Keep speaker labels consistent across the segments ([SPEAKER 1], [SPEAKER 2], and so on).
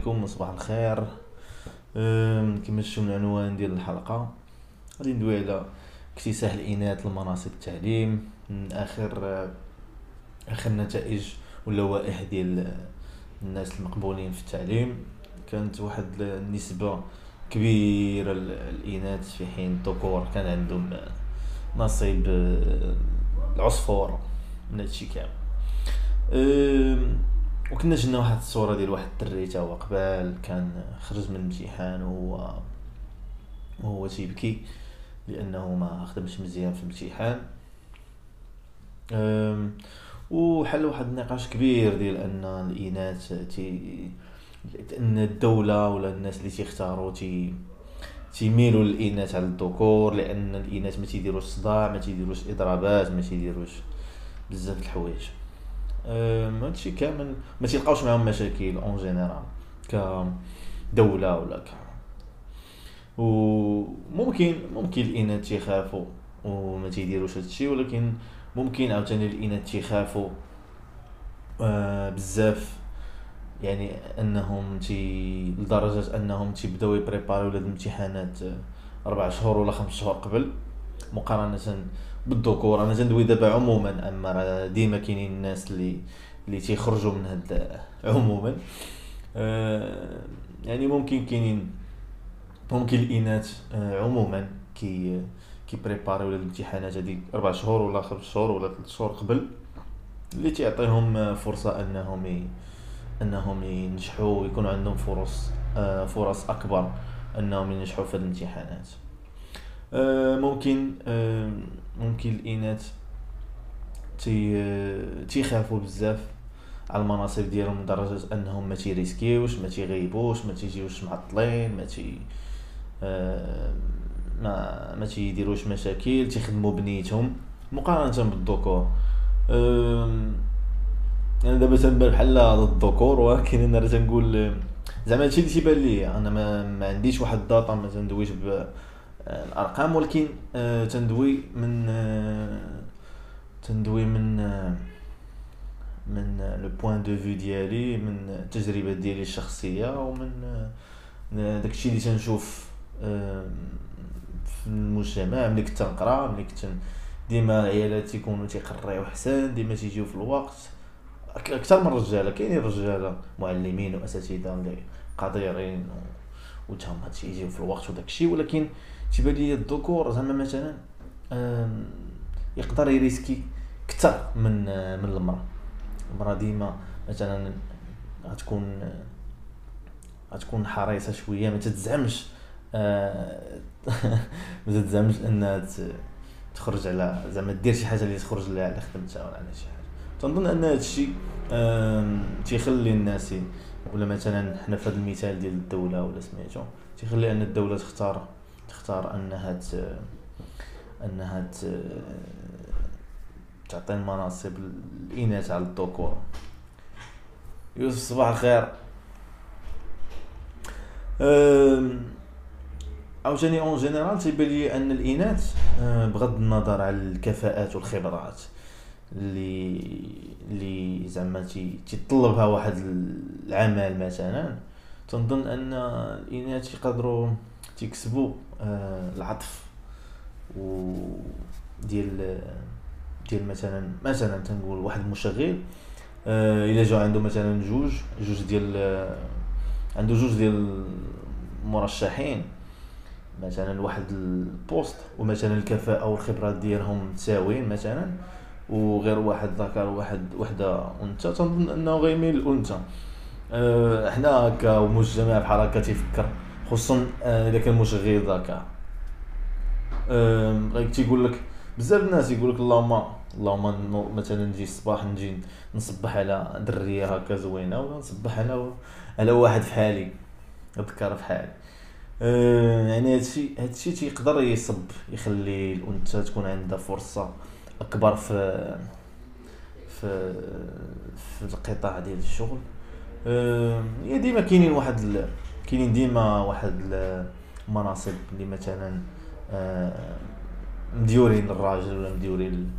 [SPEAKER 1] عليكم وصباح الخير. كما شفتوا من العنوان ديال الحلقة غادي ندوي على اكتساح الإناث لمناصب التعليم من آخر آخر نتائج واللوائح ديال الناس المقبولين في التعليم. كانت واحد النسبة كبيرة الإناث في حين الذكور كان عندهم نصيب آه، العصفور من هادشي كامل. وكنا جبنا واحد الصورة ديال واحد الدري تا هو قبال كان خرج من الامتحان وهو وهو تيبكي لأنه ما خدمش مزيان في الامتحان وحل واحد النقاش كبير ديال أن الإناث تي أن الدولة ولا الناس اللي تيختاروا تي تيميلوا للإناث على الذكور لأن الإناث ما تيديروش صداع ما تيديروش إضرابات ما تيديروش بزاف د الحوايج. هادشي كامل ما تيلقاوش معاهم مشاكل en général كدولة ولا ك وممكن ممكن الاناث تيخافوا وما تيديروش هادشي ولكن ممكن عاوتاني الاناث تيخافوا آه بزاف. يعني أنهم تي لدرجة أنهم تيبداو يبريباريو لهاد الامتحانات أربع شهور ولا خمس شهور قبل مقارنة بالذكور. أنا تندوي دابا عموما أما راه ديما كاينين الناس اللي اللي تيخرجوا من هاد عموما. آه يعني ممكن كاينين ممكن الإناث آه عموما كي كيبريباريو للامتحانات هذيك أربع شهور ولا خمس شهور ولا ثلاث شهور قبل اللي تعطيهم فرصة أنهم ي... أنهم ينجحوا ويكون عندهم فرص آه فرص أكبر أنهم ينجحوا في الامتحانات. آه ممكن آه ممكن الإناث تي تيخافوا بزاف على المناصب ديالهم لدرجة أنهم ما تيريسكيوش ما تيغيبوش ما تيجيوش معطلين ما تي آه ما ما تيديروش مشاكل تيخدموا بنيتهم مقارنة بالذكور. أنا دابا تنبان بحال ضد الذكور ولكن أنا تنقول زعما هادشي اللي تيبان لي أنا ما, ما عنديش واحد data ما تندويش بالارقام ولكن آه، تندوي من آه، تندوي من آه، من le point de vue ديالي من التجربة ديالي الشخصية ومن داكشي اللي تنشوف في المجتمع. ملي كنت تنقرا ملي كنت ديما العيالات تيكونوا تيقريو حسن ديما تيجيو في الوقت. أكثر من الرجاله كاينين رجالة معلمين وأساتذة اللي قادرين و وتهم تيجيو في الوقت وداك الشيء. ولكن تيبان لي الذكور زعما مثلا يقدر يريسكي أكثر من من المرأة. المرأة ديما مثلا غتكون غتكون حريصة شوية ما تتزعمش ما تتزعمش إنها تخرج على زعما دير شي حاجة اللي تخرج لها على خدمتها ولا على شي حاجة. تنظن أن هذا الشيء تيخلي الناس ولا مثلا حنا في هذا المثال ديال الدولة ولا سميتو تيخلي أن الدولة تختار تختار أنها ت... أنها ت... تعطي المناصب الاناث على الذكور يوسف صباح الخير. عاوتاني en général تيبان لي أن الاناث بغض النظر على الكفاءات والخبرات اللي اللي زعما تيطلبها واحد العمل مثلا تنظن أن الاناث يقدروا تيكسبوا. العطف. و ديال ديال مثلا مثلا تنقول واحد المشغل آه إلا جا عنده مثلا جوج جوج ديال آه عنده جوج ديال المرشحين مثلا واحد البوست ومثلا الكفاءة والخبرات ديالهم متساويين مثلا وغير واحد ذكر واحد وحدة أنثى تنظن أنه غيميل الأنثى. حنا هكا ومجتمع بحال هكا تيفكر. خصوصا آه، إذا كان مشغل أه تيقول لك بزاف الناس يقول لك اللهم اللهم مثلا نجي الصباح نجي نصبح على دريه هكا زوينة ولا نصبح على على واحد فحالي ذكر فحالي أه يعني هادشي هادشي تيقدر يصب يخلي الأنثى تكون عندها فرصة أكبر في في في القطاع ديال الشغل. هي ديما كاينين واحد كاينين ديما واحد المناصب اللي مثلا مديورين للراجل ولا مديورين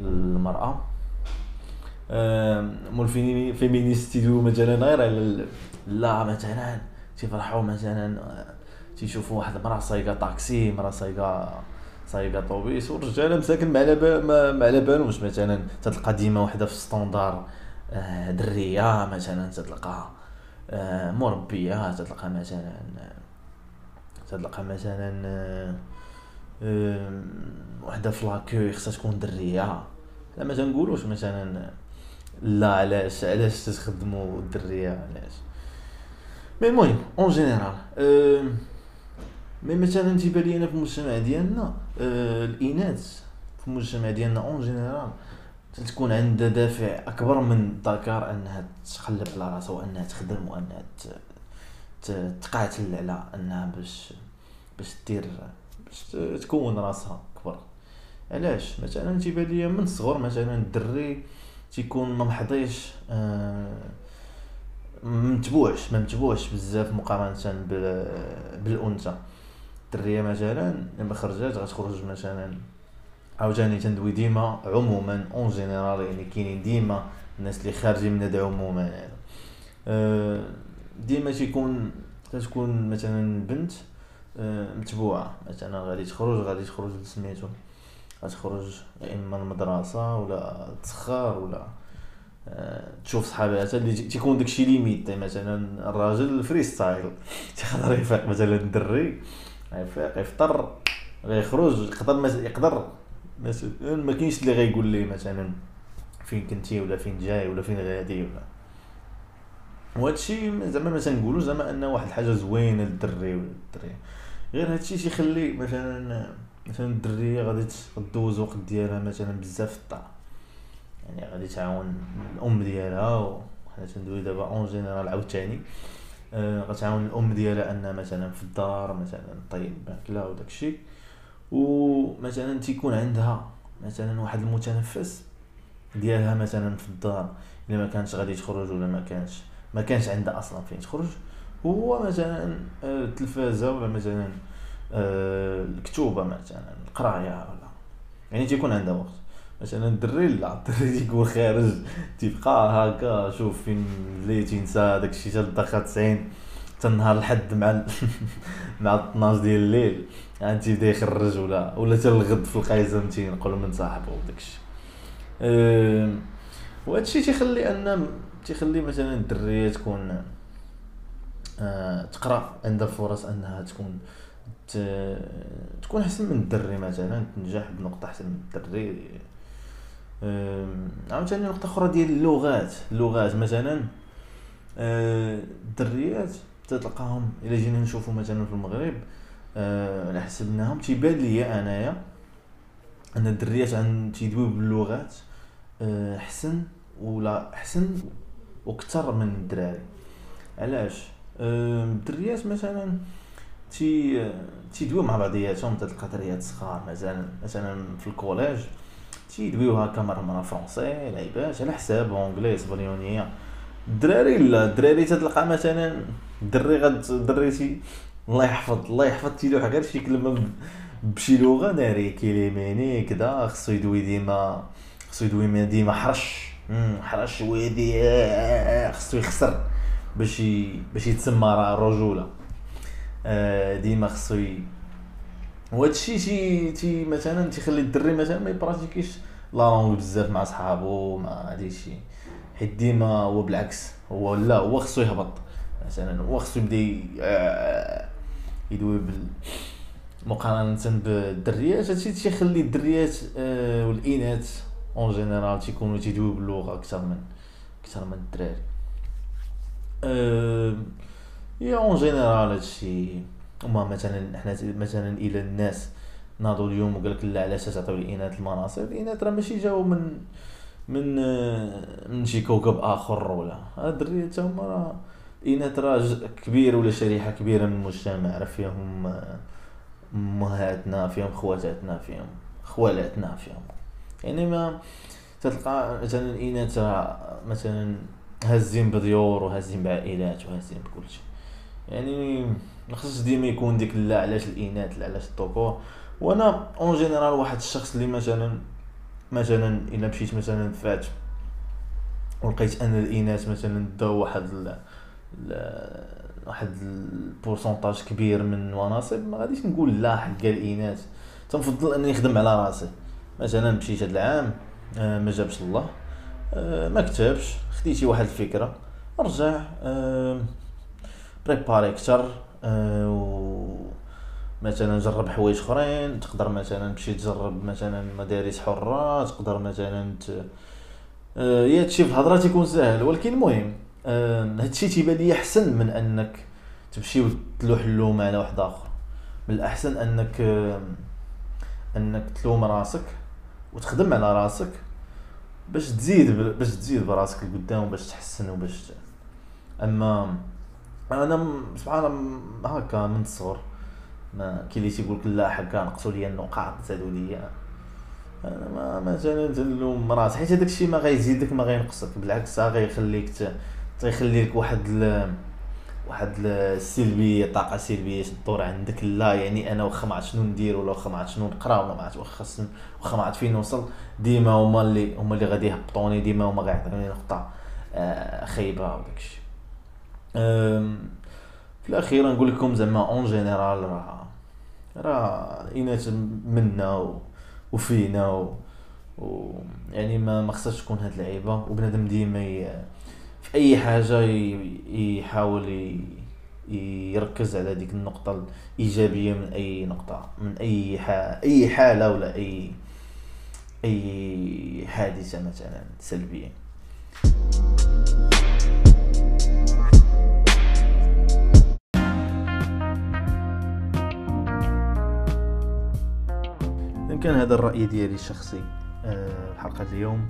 [SPEAKER 1] للمراه مول féministe يدويو مثلا غير على لا مثلا تيفرحوا مثلا تيشوفوا واحد المرأة صايقة طاكسي مرأة صايقه صايقة طوبيس والرجال مساكن ما على ما على بالهمش مثلا. تلقى ديما وحدة في standard آه، درية مثلا آه، مربيه تلقى مثلا تلقى مثلا آه، وحدة في l'accueil خصها تكون درية. لا ما تنقولوش مثلا لا علاش علاش تخدموا الدريه علاش. mais المهم en général mais مثلا تيبان لي أنا في المجتمع ديالنا الإناث في المجتمع ديالنا en général تكون عندها دافع أكبر من الذكر أنها تخلف على راسها وأنها تخدم وأنها تقاتل على أنها باش باش دير باش تكون راسها كبر علاش؟ مثلا تيبان لي من الصغر مثلا الدري تيكون ما محضيش آه متبوعش ما متبوعش بزاف مقارنة بالأنثى. الدرية مثلا لما خرجات غتخرج مثلا عاوتاني تندوي ديما عموما en général يعني كاينين ديما الناس اللي خارجين من هذا عموما يعني أه ديما تيكون تكون مثلا بنت أه متبوعة. مثلا غادي تخرج غادي تخرج لسميتو. غتخرج يا إما المدرسة ولا تسخر ولا أه تشوف صحاباتها اللي تيكون داكشي limite مثلا الراجل freestyle. تيقدر يفيق مثلا الدري يفيق يفطر غيخرج يقدر يقدر مثلا ما كاينش اللي غيقول لي مثلا فين كنتي ولا فين جاي ولا فين غادي ولا. وهادشي زعما ما تنقولو زعما انه واحد الحاجة زوينة للدري ولا الدريه غير هادشي تيخلي مثلا مثلا الدريه غادي دوز وقت ديالها مثلا بزاف في الدار يعني غادي تعاون الأم ديالها وحنا تندوي دابا en général عاوتاني. آه غتعاون الأم ديالها أنها مثلا في الدار مثلا طيب ماكله وداكشي ومثلا تيكون عندها مثلا واحد المتنفس ديالها مثلا في الدار إلا ما كانش غادي تخرج ولا ما كانش ما كانش عندها أصلا فين تخرج. هو مثلا آه، التلفازه ولا مثلا آه، الكتوبة مثلا القراية ولا. يعني تيكون عندها وقت. مثلا الدري لا الدري تيكون خارج تيبقى هكا شوف فين اللي تينسى داكشي حتى الدقيقه 90 حتى النهار الحد مع مع 12 ديال الليل. يعني تيبدا يخرج ولا ولا حتى الغد في القايزة تينقلو من صاحبو وداكشي. أه وهادشي تيخلي ان تيخلي مثلا الدرية تكون أه تقرأ عندها فرص أنها تكون تكون أحسن من الدري مثلا تنجح بنقطة أحسن من الدري. عاوتاني نقطة أخرى ديال اللغات. اللغات مثلا أه الدريات تتلقاهم إلا جينا نشوفو مثلا في المغرب على حسب تيبان ليا أنايا أن الدريات عن تيدويو باللغات أه حسن ولا احسن وكثر من الدراري. علاش؟ أه الدريات مثلا تي تيدويو مع بعضياتهم تلقى دريات صغار مثلا مثلا في ال collège تيدويو هكا مره مره français لعيبات على حساب anglais espagnol الدراري لا الدراري تتلقى مثلا الدري غد الدري الله يحفظ الله يحفظ تيلوح غير شي كلمة بشي لغة ناري كيليماني كدا خصو يدوي ديما خصو يدوي ديما حرش. حرش ويدي خصو يخسر باش باش يتسمى راه رجوله آه، ديما خصو وهادشي تي تي مثلا تيخلي الدري مثلا ما يبراتيكيش la langue بزاف مع صحابو مع هادي شي. حيت ديما هو بالعكس هو لا هو خصو يهبط. مثلا هو خصو يبدا آه، يدوي بالمقارنة بالدريات. هادشي تيخلي الدريات آه والإناث en général تيكونوا تيدويو باللغة أكثر من أكثر من الدراري. آه يا en général هادشي. هما مثلا حنا مثلا إلى الناس ناضوا اليوم وقال لك لا علاش تعطيو الإناث المناصب. الإناث راه ماشي جاو من من من شي كوكب آخر ولا. الدريه تا هما راه راه جزء كبير ولا شريحة كبيرة من المجتمع راه فيهم امهاتنا فيهم خواتاتنا فيهم خوالاتنا فيهم يعني ما تلقى مثلا الاناث مثلا هازين بديور وهازين بعائلات وهازين بكلشي يعني ما خصش ديما يكون ديك لا علاش الإناث لا علاش الذكور وأنا en général واحد الشخص اللي مثلا مثلا إلا مشيت مثلا فات ولقيت أن الإناث مثلا داو واحد. واحد ال pourcentage كبير من المناصب ما غاديش نقول لا حق الإناث. تنفضل اني نخدم على راسي مثلا مشيت هاد العام آه، ما جابش الله آه، ما كتبش. خديتي واحد الفكرة. رجع بريباري أكثر مثلا جرب حوايج أخرين. تقدر مثلا تمشي تجرب مثلا مدارس حرة. تقدر مثلا ت... آه، يا هادشي في الهضرة تيكون ساهل ولكن المهم هادشي تيبان لي احسن من انك تمشي وتلوح اللوم على واحد اخر من الاحسن انك انك تلوم راسك وتخدم على راسك باش تزيد باش تزيد براسك لقدام باش تحسن وباش اما أنا سبحان الله هكا من الصغر ما كاين اللي تيقول لك لا حكا نقصوا لي النقاط زادوا لي أنا ما مثلا تلوم راسك حيت هذاك الشيء ما غيزيدك ما غينقصك بالعكس غيخليك غيخلي لك واحد ال... واحد السلبيه طاقة سلبيه تدور عندك. لا يعني أنا واخا ما عرفت شنو ندير ولا واخا ما عرفت شنو نقرا ولا ما عرفت واخا واخا ما عرفت فين نوصل. ديما هما اللي هما اللي غادي يهبطوني ديما هما غيعطوني نقطة آه، خايبة وداك الشيء في الأخير نقول لكم زعما en général راه راه الاناث منا وفينا و, و يعني ما ما خصهاش تكون هاد العيبه وبنادم ديما في أي حاجة يحاول يركز على ديك النقطة الإيجابية من أي نقطة من أي أي حالة ولا أي أي حادثة مثلا سلبية. كان هذا الرأي ديالي الشخصي آه، حلقة اليوم.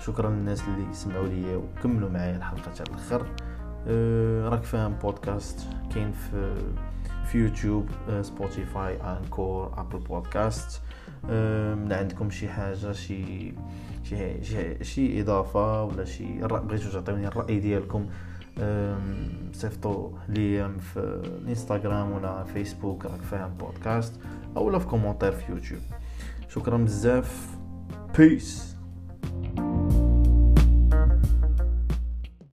[SPEAKER 1] شكرا للناس اللي سمعوا لي وكملوا معايا الحلقة تاع الآخر آه، راك فاهم بودكاست كاين في في يوتيوب سبوتيفاي Anchor Apple Podcast من عندكم شي حاجة شي شي شي, شي إضافة ولا شي بغيتو تعطيوني الرأي ديالكم صيفطوا لي في الانستغرام ولا فيسبوك راك فاهم بودكاست أو في commentaire في يوتيوب. شكرا بزاف. peace